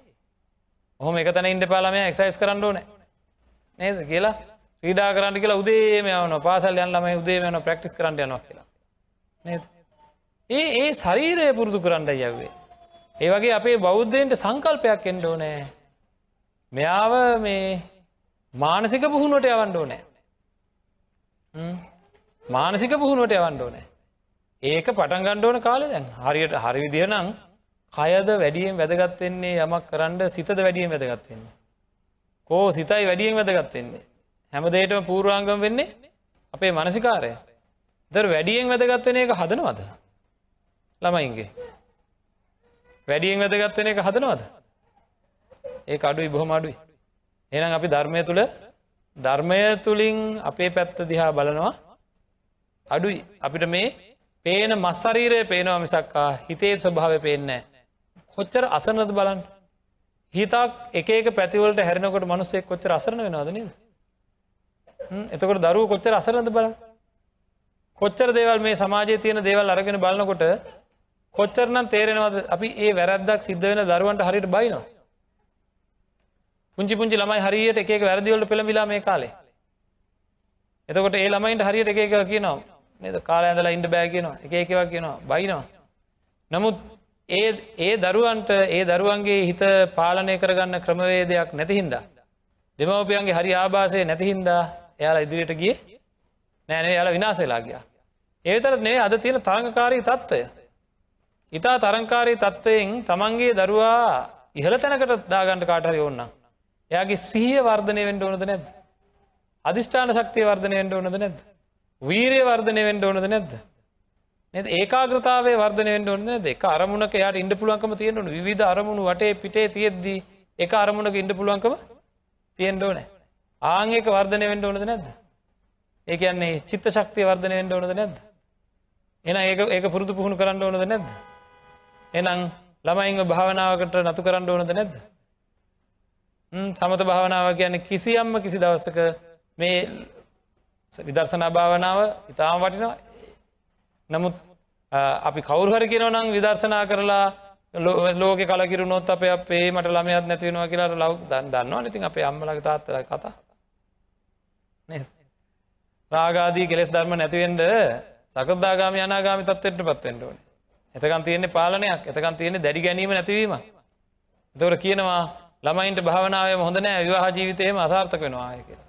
ඔහොම එක තැන ඉන්ඩ පාලමය එක්සයිස් කරන්න ඕන නේද කියලා ක්‍රීඩා කරන්න කියලා උදේම යවන පාසල් යන්නම උදේම යන ප්‍රක්ටිස් කරන්න යනවා කියලා. නේද. ඒ ඒ ශරීරය පුරුදු කරන්න යැවේ. ඒ වගේ අපේ බෞද්ධයන්ට සංකල්පයක් එන්ඩ ඕනෑ. මෙයාව මේ මානසික පුහුණුවට යවන්න ඕනෑ. මානසික පුහුණුවට යවන්න ඕනෑ. ඒක පටන් ගණ්ඩෝන කාලෙ දැන් හරියට හරි විදිහ නම් කයද වැඩියෙන් වැදගත්වෙන්නේ යමක් කරන්න සිතද වැඩියෙන් වැදගත්වෙන්නේ. කෝ සිතයි වැඩියෙන් වැදගත්වෙන්නේ. හැමදේටම පූර්වාංගම් වෙන්නේ අපේ මනසිකාරය. දර වැඩියෙන් වැදගත්වෙන එක හදනවද. ළමයින්ගේ. වැඩියෙන් වැදගත්වෙන එක හදනවද. ඒ අඩුයි බොහොම අඩුයි. එනම් අපි ධර්මය තුළ ධර්මය තුළින් අපේ පැත්ත දිහා බලනවා අඩුයි අපිට මේ පේන මස්සරීරය පේනවා මිසක්කා හිතේ ස්වභාව පේනෑ. කොච්චර අසනද බලන් හිතක් එක පැතිවලට හැරෙනකොට මනුස්සේ කොච්චර අසරන වෙනවාද නද. එතකොට දරුව කොච්චර අසරනද බල කොච්චර දේවල් මේ සමාජය තියෙන දේවල් අරගෙන බලනකොට කොච්චරනම් තේරෙනවද අපි ඒ වැරද්දක් සිද්ධ වෙන දරුවන්ට හරිට බයිනවා. පුංචි පුංචි ළමයි හරියට එක වැරදිවලට පෙළමිලා මේ කාලේ. එතකොට ඒ ළමයින්ට හරියට එක එක කියනවා නද කාල ඇඳලා ඉන්ඩ බෑ කියනවා එක එකවා කියනවා බයිනවා. නමුත් ඒ ඒ දරුවන්ට ඒ දරුවන්ගේ හිත පාලනය කරගන්න ක්‍රමවේදයක් නැතිහින්දා. දෙමවපියන්ගේ හරි ආබාසය නැතිහින්දා එයාලා ඉදිරියට ගිය නෑනේ යාල විනාසේලා ගියා. ඒතරත් නේ අද තියෙන තරඟකාරී තත්ත්වය. ඉතා තරංකාරී තත්ත්වයෙන් තමන්ගේ දරුවා ඉහළ තැනකට දාගන්ට කාටහරි ඔන්න. එයාගේ සිහිය වර්ධනය වෙන්ඩ ඕනද නැද්ද. අධිෂ්ඨාන ශක්තිය වර්ධනය වෙන්ඩ ඕනද නැද්ද. වීරය වර්ධනය වෙන්ඩ ඕනද නැද්ද. නැ ඒකාග්‍රතාවේ වර්ධනය වෙන්ඩ ඕන එක අරමුණක යාට ඉන්ඩ පුළුවන්කම තියෙනවු විධ අරමුණු වටේ පිටේ තියෙද්දී එක අරමුණක ඉන්ඩ පුළුවන්කම තියෙන්ඩ ඕනෑ. ආංඒක වර්ධනය වෙන්ඩ ඕනද නැද්ද. ඒකන්නේ චිත්ත ශක්තිය වර්ධනය වෙන්ඩ ඕනද නැද්ද. එන ඒක ඒක පුරුදු පුහුණු කරන්න ඕනද නැද්ද. එනම් ළමයිංග භාවනාවකට නතු කරන්න ඕනද නැද්ද. සමත භාවනාව කියන්නේ කිසියම්ම කිසි දවස්සක මේ විදර්ශනා භාවනාව ඉතාම වටිනවා. නමුත් අපි කවුරුහර කිරන නම් විදර්ශනා කරලා ලෝක කලකිරු නොත් අප අපේ මට ළමයත් නැතිවෙනවා කියලාට ලව් දන්නවා නතින් අපේ අම්මලක තාත්තර කතා. රාගාදී කෙස් ධර්ම නැතිවෙන්ඩ සකදාගාම අනාගාමි තත්වයට පත්වෙන්ට ඕන. එතකන් තියෙන්නේ පාලනයක්. එතකන් තියෙන්නේ දැඩි ගැනීම නැතිවීම එතවට කියනවා ළමයින්ට භාවනාව හොඳ නෑ විවාහ ජීවිතයම අසාර්ථක වෙනවාය කියලා.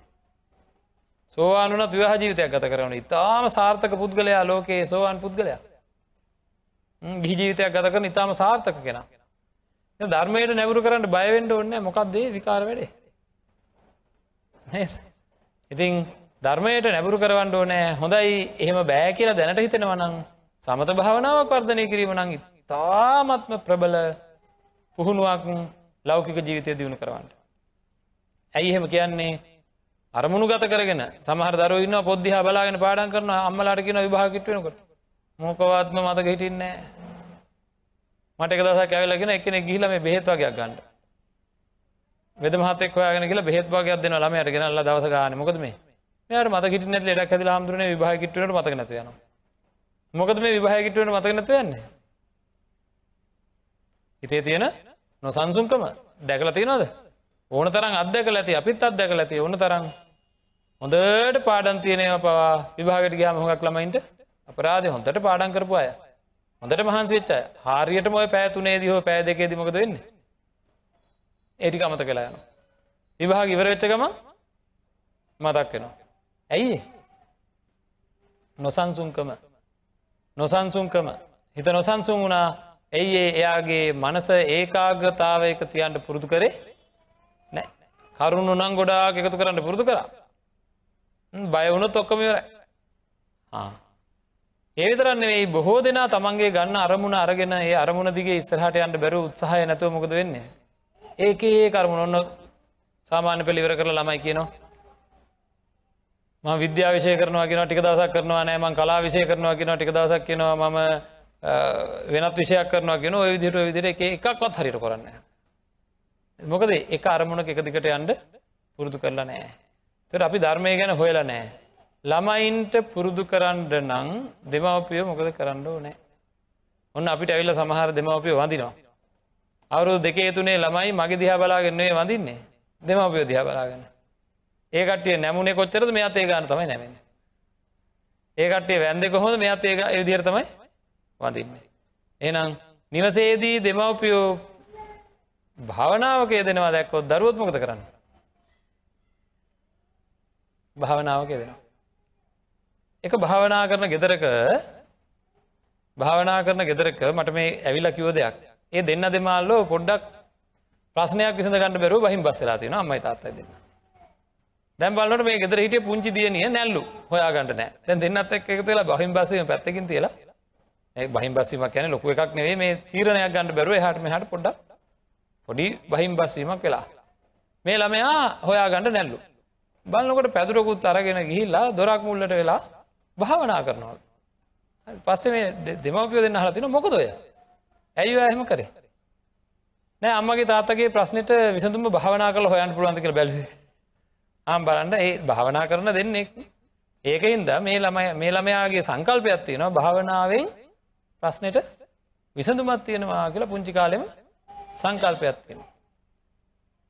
සෝවානුනත් විවාහ ජීවිතයක් ගත කරන ඉතාම සාර්ථක පුද්ගලයා ලෝකයේ සෝවාන් පුද්ගලයා. ගිහි ජීවිතයක් ගත කරන ඉතාම සාර්ථක කෙන. ධර්මයට නැවරු කරන්න බයවෙන්ඩ ඔන්න මොකක්දේ විකාර වැඩේ? ඉතින් ධර්මයට නැබුරු කරවන්න ඕනෑ හොඳයි එහෙම බෑ කියලා දැනට හිතෙනවනං සමත භාවනාවක් වර්ධනය කිරීම නං තාමත්ම ප්‍රබල පුහුණුවක් ලෞකික ජීවිතය දියුණු කරවන්න. ඇයි එහෙම කියන්නේ? අරමුණු ගත කරගෙන සමහර දරන්න පොද්ධහ බලාගෙන පාඩන් කරන අම්මලාට කියන විභාගිටවෙනකොට මොකවත්ම මතක හිටින්නේ මට එක දස කැවලගෙන එකන ගිහිල මේ බෙහෙත් වගේයක් ගන්නඩ වෙද මහතෙක් හොයාගෙන කියලා බෙහෙත් වගේයක් දෙන ළමයට ගෙනල්ල දවස ගන්න මොකද මේ? මෙයට මත කිට නැත් ලෙඩක් ඇති හාමුදුරන විභාගිටවට මතක නැතිවයන මොකද මේ විභාගිටවට මතක නැතිවන්නේ හිතේ තියෙන නොසන්සුන්කම දැකල තියෙනවද? ඕන තරම් අදකල ඇති අපිත් අදකල ඇති ඕන තරම්. හොඳට පාඩන් තියනය පවා විභාගට ගයා මොහක් ළමයින්ට අපරාධ හොඳට පාඩන් කරපු අය. හොඳට මහන්සි වෙච්චය හාරියට මොය පෑතුනේ දිහෝ පෑ දෙකේ දිමකද වෙන්නේ? ඒටික අමත කලා යන විභාග ඉවර වෙච්චකම මතක් වෙනවා. ඇයි? නොසන්සුන්කම. නොසන්සුන්කම. හිත නොසන්සුන් වුණා. ඇයි ඒ එයාගේ මනස ඒකාග්‍රතාවයක තියන්ට පුරුදු කරේ? නෑ. කරුණු නං ගොඩාක් එකතු කරන්න පුරුදු කරා. බයවුණු තොක්කමවර ඒවිතරන්න වෙයි බොහෝ දෙනා තමන්ගේ ගන්න අරමුණ අරගෙන ඒ අරමුණ දිගේ ඉස්තරහට යන්ට බැරු උත්සාහය නැතුව මොකද වෙන්නේ? ඒක ඒ කරුමුණ ඔන්න සාමාන්‍ය පෙළිවර කරලා ළමයි කියනවා. ම විද්‍යාවිශය කරනවා කියෙන ටික දවසක් කරනවා නෑම කලා විශය කරනවා කියෙන ටික දවසක් කියනවා මම වෙනත් විෂයක් කරනවා කියෙන ඔය විදිර විදිර එක එකක්වත් හරිට කරන්න මොකද එක අරමුණක එක දිකට යන්ඩ පුරුදු කරලා නෑ තර අපි ධර්මය ගැන හොයලා නෑ ළමයින්ට පුරුදු කරන්න නං දෙමවපියෝ මොකද කරන්න නෑ ඔන්න අපිට ඇවිල්ල සමහර දෙමවපිය වඳනවා. අවුරු දෙකේ තුනේ ළමයි මගේ දිහා බලාගෙන්න්නේ වඳන්නේ. දෙමවපියෝ දිහා බලාගන්න ඒකටිය නැමුණේ කොච්චරද? මෙයාත් ඒ ගන්න තමයි නැමෙන ඒකටේ වැන්දෙ කොහොද මෙයාත් ඒ විදිර තමයි වඳන්නේ. එනම් නිවසේදී දෙමවපියෝ භාවනාවක දෙනවා දැක්කොත් දරුවොත් මොකද කරන්න? භාවනාවක දෙනවා එක භාවනා කරන ගෙදරක භාවනා කරන ගෙදරක මට මේ ඇවිල්ල කිව දෙයක්. ඒ දෙන්න දෙමල්ලෝ පොඩ්ඩක් ප්‍රශ්නයක් විසඳ ගන්න බැරුව බහිම් බස්සලා තින අම්මයි තාත්තයි දෙන්න. දැම් බලට මේ ගෙදර හිටිය පුංචි දියනිය නැල්ලු හොයාගන්නට නෑ. දැන් දෙන්නත් එක් එකතු වෙලා බහිම් බස්සීම පැත්තකින් තියලා ඒ බහිම් බස්සීමක් කියන ලොකු එකක් නෙවේ මේ තීරණයක් ගන්න බැරුව හට හට පොඩ්ඩක් පොඩි බහිම් බස්සීමක් වෙලා. මේ ළමයා හොයාගන්න නැල්ලු. බලන්නකොට පැදුරකුත් අරගෙන ගිහිල්ලා දොරක් මුල්ලට වෙලා භාවනා කරනවල් පස්සේ මේ දෙමවපියෝ දෙන්න හලතින මොකදොය ඇයි ඇහෙම කරේ? නෑ අම්මගේ තාත්තගේ ප්‍රශ්නයට විසඳුම භාවනා කල හොයන් පුළුවන්තික බැලි ආම් බලන්න ඒ භාවනා කරන දෙන්නෙක්. ඒකහින්ද මේ ළමය මේ ළමයාගේ සංකල්පයක් තියෙනවා භාවනාවෙන් ප්‍රශ්නයට විසඳුමත් තියෙනවා කියලා පුංචි කාලෙම සංකල්පයක් තියෙන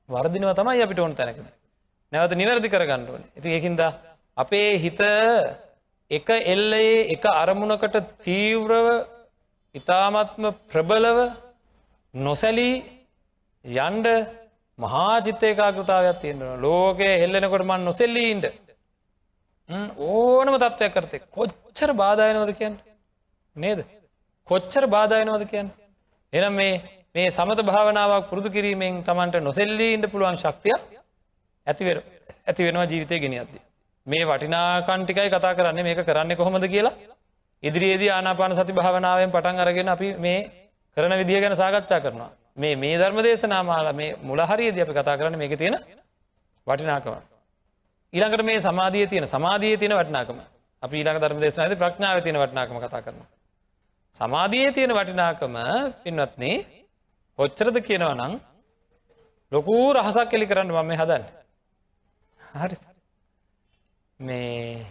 වර්දිනව තමයි අපිට ඕන තැනකද නැවත නිවැරදි කරගණ්ඩුවන ඇති ඒකින්ද අපේ හිත එක එල්ලයේ එක අරමුණකට තීව්‍රව ඉතාමත්ම ප්‍රබලව නොසැලී යන්ඩ මහාචිත්තයකාකෘතාවයක් තියෙන්නවා ලෝකයේ හෙල්ලෙනකොට මන් නොසෙල්ලීන්ට ඕනම තත්ත්වයක් කරතේ කොච්චර බාධයනවද කියන්න? නේද? කොච්චර බාධයනවද කියන්න? එනම් මේ මේ සමත භාවනාවක් පුරුදු කිරීමෙන් තමන්ට නොසෙල්ලීන්ට පුළුවන් ශක්තිය ඇතිවෙර ඇති වෙනවා ජීවිතය ගෙනියද්ද. මේ වටිනාකන්ටිකයි කතා කරන්නේ. මේක කරන්න කොහොමද කියලා? ඉදිරියේදී ආනාපාන සති භාවනාවෙන් පටන් අරගෙන අපි මේ කරන විදිහ ගැන සාකච්ඡා කරනවා. මේ මේ ධර්ම දේශනාමාල මේ මුලහරියද අපි කතා කරන්න මේක තියෙන වටිනාකම. ඊළඟට මේ සමාධිය තියෙන සමාධිය තියෙන වටිනාකම. අපි ඊළඟ ධර්ම දේශනාද ප්‍රඥාව තියෙන වටිනාකම කතා කරනවා. සමාධියේ තියෙන වටිනාකම පින්වත්නේ කොච්චරද කියනවා නම් ලොකූ රහසක් කෙලි කරන්න මම හදන්න. හරි. මේ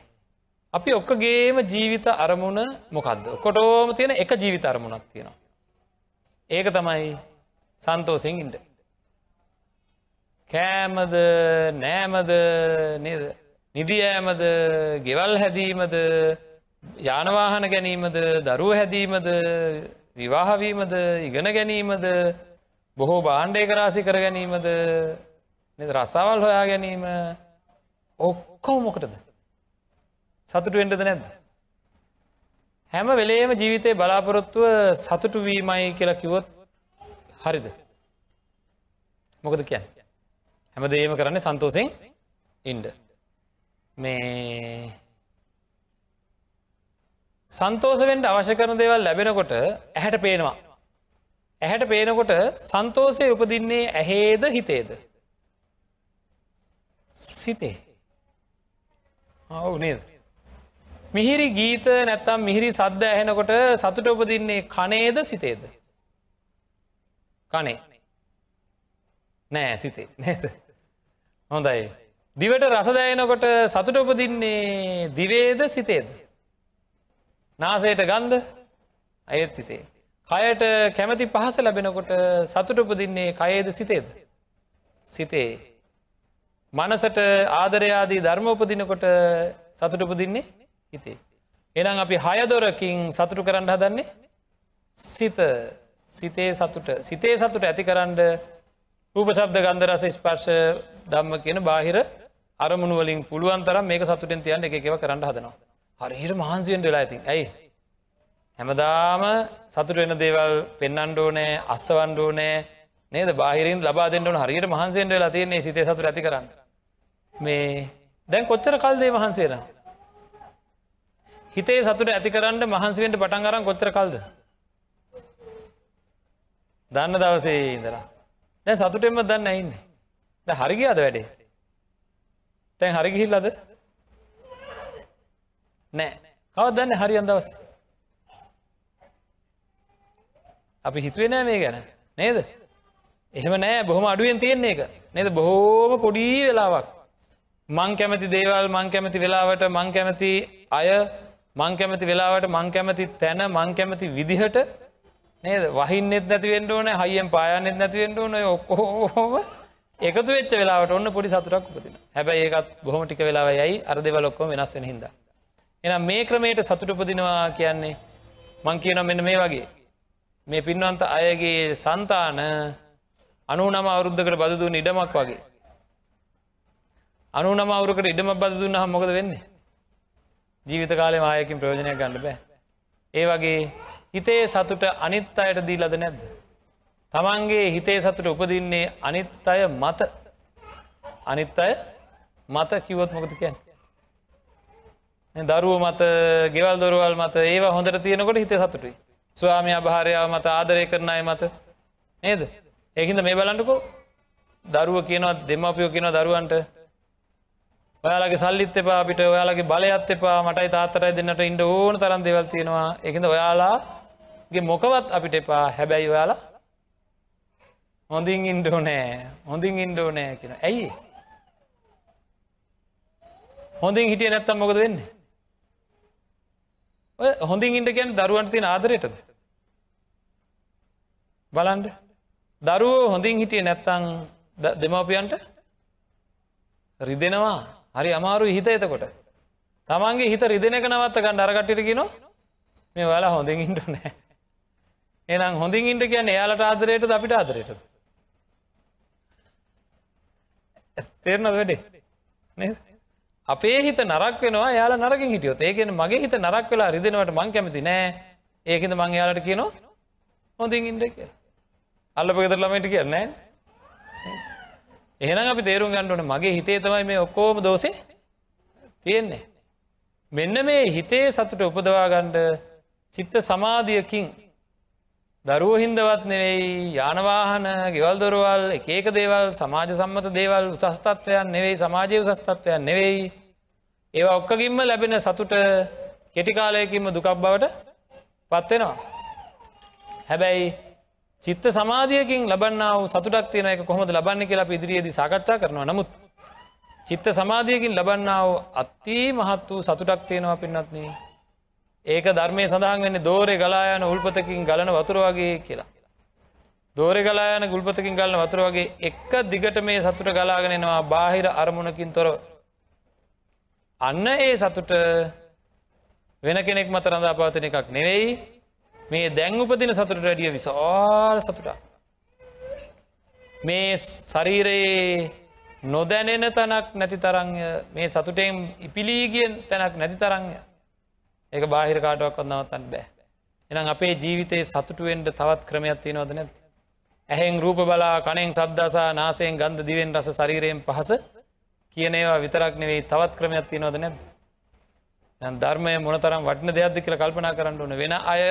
අපි ඔක්කගේම ජීවිත අරමුණ මොකක්ද කොටෝම තියෙන එක ජීවිත අරමුණක් තියෙනවා. ඒක තමයි සන්තෝසිෙන් ඉන්ඩ කෑමද නෑමද නේද? නිදියෑමද ගෙවල් හැදීමද යානවාහන ගැනීමද දරුව හැදීමද විවාහවීමද ඉගෙන ගැනීමද බොහෝ බාණ්ඩය කරාසි කර ගැනීමද රස්සාවල් හොයා ගැනීම ඔක්කෝ මොකටද? සතුටු වෙන්ඩද නැද්ද? හැම වෙලේම ජීවිතය බලාපොරොත්තුව සතුටු වීමයි කියලා කිවොත් හරිද? මොකද කියන්න? හැම දේම කරන්නේ සන්තෝසෙන් ඉන්ඩ මේ සන්තෝසවෙන්ට අවශ්‍ය කරන දේවල් ලැබෙනකොට ඇහැට පේනවා. ඇහැට පේනකොට සන්තෝසය උපදින්නේ ඇහේද හිතේද? සිතේ. ඔවු නේද? මිහිරි ගීත නැත්තම් මිහිරි සද්ධ ඇහෙනකොට සතුට උපදින්නේ කනේද සිතේද? කනේ. නෑ සිතේ. නේද? හොඳයි. දිවට රසදයනකොට සතුට උපදින්නේ දිවේද සිතේද? නාසයට ගන්ධ අයත් සිතේ කයට කැමති පහස ලැබෙනකොට සතුට උපදින්නේ කයේද සිතේද. සිතේ. මනසට ආදරයාදී ධර්ම උපදිනකොට සතුට උපදින්නේ හිතේ. එනම් අපි හයදොරකින් සතුටු කරන්න හදන්නේ සිත සිතේ සතුට සිතේ සතුට ඇති කරන්න රූපශබ්ද ගන්ධරස ස්පර්ශ දම්ම කියන බාහිර අරමුණු වලින් පුළුවන් තරම් මේක සතුටෙන් තියන්න එක එකව කරන්න හදනවා. හරිහිට මහන්සියෙන් වෙලා ඇතින් ඇයි. හැමදාම සතුට වෙන දේවල් පෙන්නන්ඩෝ නෑ අස්සවන්ඩෝ නෑ නේද බාහිරින් ලබා දෙන්නවන හරියට මහන්සෙන්ට වෙලා තියන්නේ සිතේ සතුට ඇති කරන්න. මේ දැන් කොච්චර කල්දේ වහන්සේන. හිතේ සතුට ඇති කරන්න මහන්සිවෙන්ට පටන් අරන් කොච්චර කල්ද. දන්න දවසේ ඉඳලා දැ සතුටෙන්ම දන්න ඉන්න ද හරිගි අද වැඩේ තැන් හරිගිහිල්ලද නෑ. කවත් දන්න හරි අන්දවස අපි හිතුවේ නෑ මේ ගැන. නේද? එහෙම නෑ. බොහොම අඩුවෙන් තියෙන්නේ එක. නේද? බොහෝම පොඩී වෙලාවක්. මං කැමති දේවල් මං කැමති වෙලාවට මං කැමති අය මං කැමති වෙලාවට මං කැමති තැන මං කැමති විදිහට නේද? වහින්නෙත් නැතිවෙන්ට ඕන හයියෙන් පායන්නෙත් නැතිවෙන්ට ඕන. ඔක්කෝම එකතු වෙච්ච වෙලාට ඔන්න පොඩි සතුරක් උපතින හැබැයි ඒකත් බොහොම ටික වෙලාව යයි අර දෙවලොක්කොම වෙනස් වෙන හිද. එනම් මේ ක්‍රමයට සතුටුපදිනවා කියන්නේ මං කියන මෙන්න මේ වගේ මේ පින්වන්ත අයගේ සන්තාන අනු නම අවුරුද්ධකට බදදුන්න ඉඩමක් වගේ. අනු නම අවුරකට ඉඩම බද දුන්න හම් මොකද වෙන්නේ. ජීවිත කාලය මායකින් ප්‍රයෝජනය ගන්න බෑ. ඒ වගේ හිතේ සතුට අනිත් අයට දී ලද නැද්ද. තමන්ගේ හිතේ සතුට උපදින්නේ අනිත් අය මත අනිත් අය මත කිවොත් මොකද කියන්න. දරුව මත ගෙවල් දොරුවල් මත ඒවා හොඳට තියෙනකොට හිත සතුටුයි. ස්වාමය භාරයාව මත ආදරය කරන අය මත. නේද. ඒහින්ද මේ බලන්නකෝ. දරුව කියනවත් දෙමපියෝ කියන දරුවන්ට ඔයාලගේ සල්ලිත් එපා අපිට ඔයාලගේ බලයත් එපා මටයි තාතරයි දෙන්නට ඉන්ඩ ඕන තරන් දෙවල් තියෙනවා. එකද ඔයාලාගේ මොකවත් අපිට එපා. හැබැයි ඔයාලා හොඳින් ඉන්ඩෝ නෑ හොඳින් ඉන්ඩෝ නෑ කියෙන ඇයි? හොඳින් හිටිය නැත්තම් මොකද වෙන්නේ? ඔය හොඳින් ඉන්ඩ කියන් දරුවන්ට තියෙන ආදරයටද බලන්ඩ දරුවෝ හොඳින් හිටිය නැත්තං දෙමවපියන්ට රිදෙනවා. හරි අමාරු හිත එතකොට. තමන්ගේ හිත රිදෙන එක නවත්ත ගන්න අරකට්ටිට න මේ වලා හොඳින් ඉන්ට නෑ එනම් හොඳින් ඉන්ට කියන්න එයාලට ආදරයට අපිට ආදරයටද තේරනද වැඩේ? අපේ හිත නරක් වෙනවා යාල නරක හිටියොත්. ඒකෙන මගේ හිත නරක් වෙලා රිදෙනවට මං කැමති නෑ. ඒකද මං යාලට කියනවා හොඳින් ඉන්ඩ කිය අල්ලප ගෙදර ළමට කියන්නෑ එහෙනම් අපි තේරුම් ගන්නඩුවන මගේ හිතේ තමයි මේ ඔක්කෝම දෝසේ තියෙන්නේ. මෙන්න මේ හිතේ සතුට උපදවා ගණ්ඩ චිත්ත සමාධියකින් දරුව හින්දවත් නෙවෙයි යානවාහන ගෙවල් දොරවල් එකක දේවල් සමාජ සම්මත දේවල් උසස්තත්වයන් නෙවෙයි සමාජය උසස්තත්වයන් නෙවෙයි. ඒවා ඔක්කගින්ම ලැබෙන සතුට කෙටිකාලයකින්ම දුකක් බවට පත්වෙනවා. හැබැයි චිත්ත සමාධියකින් ලබන්නාව සතුටක් තියෙන එක කොහොමද ලබන්න කියලා ඉදිරියේදී සාකච්ඡා කරනවා. නමුත් චිත්ත සමාධියකින් ලබන්නාව අත්තිී මහත් වූ සතුටක් තියෙනවා පින්නත්න ඒක ධර්මය සඳහන් වෙන්නේ දෝරය ගලායන උල්පතකින් ගලන වතුර වගේ කියලා. දෝරෙ ගලායන ගුල්පතකින් ගලන වතුර වගේ එක්ක දිගට මේ සතුට ගලාගෙනෙනවා බාහිර අරමුණකින් තොරව. අන්න ඒ සතුට වෙන කෙනෙක් මත රඳා පවතන එකක් නෙවෙයි මේ දැන් උපදින සතුට වැඩිය විශාල සතුටා. මේ ශරීරයේ නොදැනෙන තැනක් නැති තරංය මේ සතුටෙන් ඉපිලීගියෙන් තැනක් නැති තරංය ඒක බාහිර කාටුවක් කොන්නවතන්න බෑ. එනම් අපේ ජීවිතයේ සතුටුවෙන්ට තවත් ක්‍රමයක් තියෙනවද නැත්. ඇහෙන් රූප බලා කනෙන් සබ්දසා නාසයෙන් ගන්ධ දිවෙන් රස ශරීරයෙන් පහස කියනේවා විතරක් නෙවෙයි තවත් ක්‍රමයක් තියෙනවද නැද. ධර්මය මොනතරම් වටන දෙයක්ද කියලා කල්පනා කරන්න ඕන වෙන අය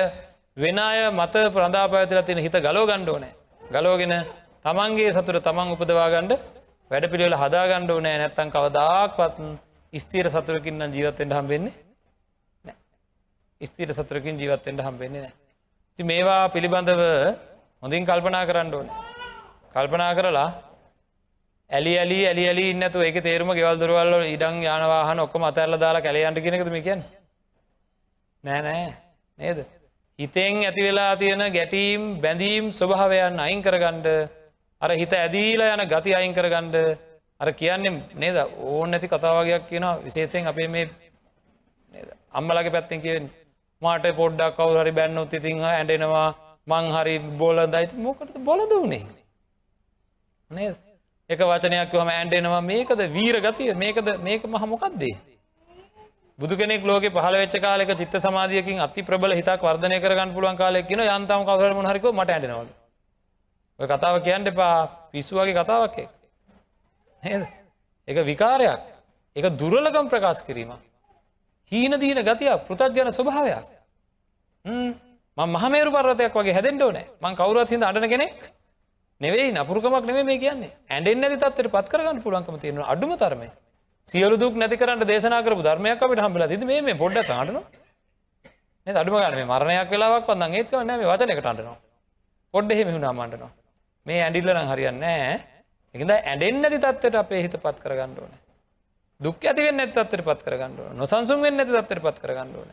වෙන අය මත ප්‍රධා පැතිල තියෙන හිත ගලෝ ගණ්ඩෝනෑ ගලෝගෙන තමන්ගේ සතුර තමන් උපදවාගණ්ඩ වැඩ පිළිවෙල හදාගණ්ඩ නෑ නැත්තන් කවදාක්වත් ස්තීර සතුරකින්න ජීවත්තෙන්ට හම්බෙන්නේ ස්තීර සතුරකින් ජීවත්තෙන්ට හම්බෙන්නේ නෑ ති මේවා පිළිබඳව හොඳින් කල්පනා කරන්න ඕන. කල්පනා කරලා ඇලි ඇලි ඇලි ඇලි ඉන්නතු ඒක තේරුම ගෙවල් දුරවල්ල ඉඩං යානවාහන ඔක්කොම අතැරල දාලා කැලයන්ට කෙනෙකතුම කියන්න? නෑ නෑ. නේද? හිතෙන් ඇති වෙලා තියෙන ගැටීම් බැඳීම් ස්වභාවයන් අයින් කරගණ්ඩ අර හිත ඇදීලා යන ගති අයින් කරගණ්ඩ අර කියන්නේ නේද? ඕන නැති කතාවගයක් කියනවා විශේෂයෙන් අපේ මේ අම්මලගේ පැත්තෙන් කියෙන් මාට පොඩ්ඩක් කවු හරි බැන්නොත් ඉතිංහ ඇඩෙනවා මං හරි බෝල දයිති මොකට බොලද වනේ නේද? එක වචනයක් හම ඇන්ඩෙනවා මේකද වීර ගතිය? මේකද මේක මහමොකක්දේ බුදු කෙනෙක් ලෝක පහල වෙච්ච කාලෙක චිත්ත සමාධියකින් අති ප්‍රබල හිතක් වර්ධනය කරගන්න පුළුවන් කාලෙක් කියන යන්තම කවර හරික මට ඇඩෙනවල ඔය කතාව කියන්න එපා. පිස්සුවගේ කතාවක් නේද? එක විකාරයක්. එක දුරලකම් ප්‍රකාශ කිරීම හීන දීන ගතියක් පෘතජ්ජන ස්වභාවයක්. මහමේරු පරතයක් වගේ හැදෙන්ඩෝ නෑ මං කවුරත් හිද අඩන කෙනෙක් නෙවෙයි නපුරකමක් නෙවේ මේ කියන්නේ. ඇඩෙන් ඇති තත්වට පත් කරගන්න පුලන්කම තියෙන අඩුම තරම. සියලු දුක් නැති කරන්න දේශනා කරපු ධර්මයක් අපිට හම්බල ද මේ පොඩ්ඩ ටන අඩුම ගන්න මරණයක් වෙලාවක් වන්න ඒත් නෑ වචනකට අටනවා පොඩ්ඩ එහෙම හුණාමන්ටනවා මේ ඇඩිල්ලන හරියන්න එකද ඇඩෙන් නැති තත්වට අපේ හිත පත් කරගන්න ඕන. දුක් ඇතිවෙන්න ඇත් අත්තර පත් කරගන්න නොසන්සුම් වෙන්න ඇති තත්තර පත් කරගන්න ඕන.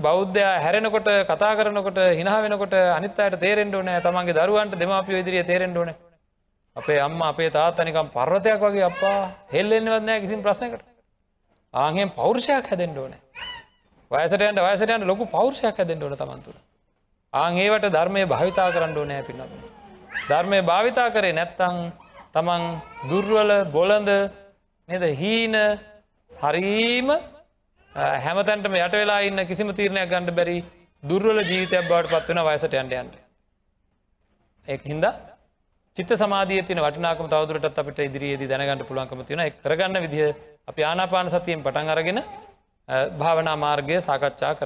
බෞද්ධය හැරෙනකොට කතා කරනකොට හිනා වෙනකොට අනිත්තයට තේරෙන්ඩ ඕනෑ. තමන්ගේ දරුවන්ට දෙමාපිය ඉදිරිය තේරෙන්ඩ ඕන. අපේ අම්ම අපේ තාත්තනිකම් පර්වතයක් වගේ අපා හෙල්ලෙන්න්නවත් නෑ කිසින් ප්‍රශ්නකට ආහෙන් පෞරුෂයක් හැදෙන්ඩ ඕන. වයසටයන්ට වයසටයන්ට ලොකු පෞරුෂයක් හැදෙන්ඩ ඕන තමන්තුර ආං ඒවට ධර්මය භාවිතා කරන්න ඕනෑ පින්නත් ධර්මය භාවිතා කරේ නැත්තං තමන් දුර්වල බොලඳ නද? හීන හරීම හැමතැන්ටම යට වෙලා ඉන්න කිසිම තීරණයක් ගණඩ බැරි දුර්වල ජීවිතයක් බවට පත්වන වයසට යන්ඩයන්ට. එක් හින්ද චිත සමාධිය තින වටනාකම තවදුරටත් අපිට ඉදිරියේදී දැනගන්නට පුළුවන්කම තියෙන කරගන්න විදිහ අපි ආනාපාන සතියෙන් පටන් අරගෙන භාවනා මාර්ගය සාකච්ඡා කර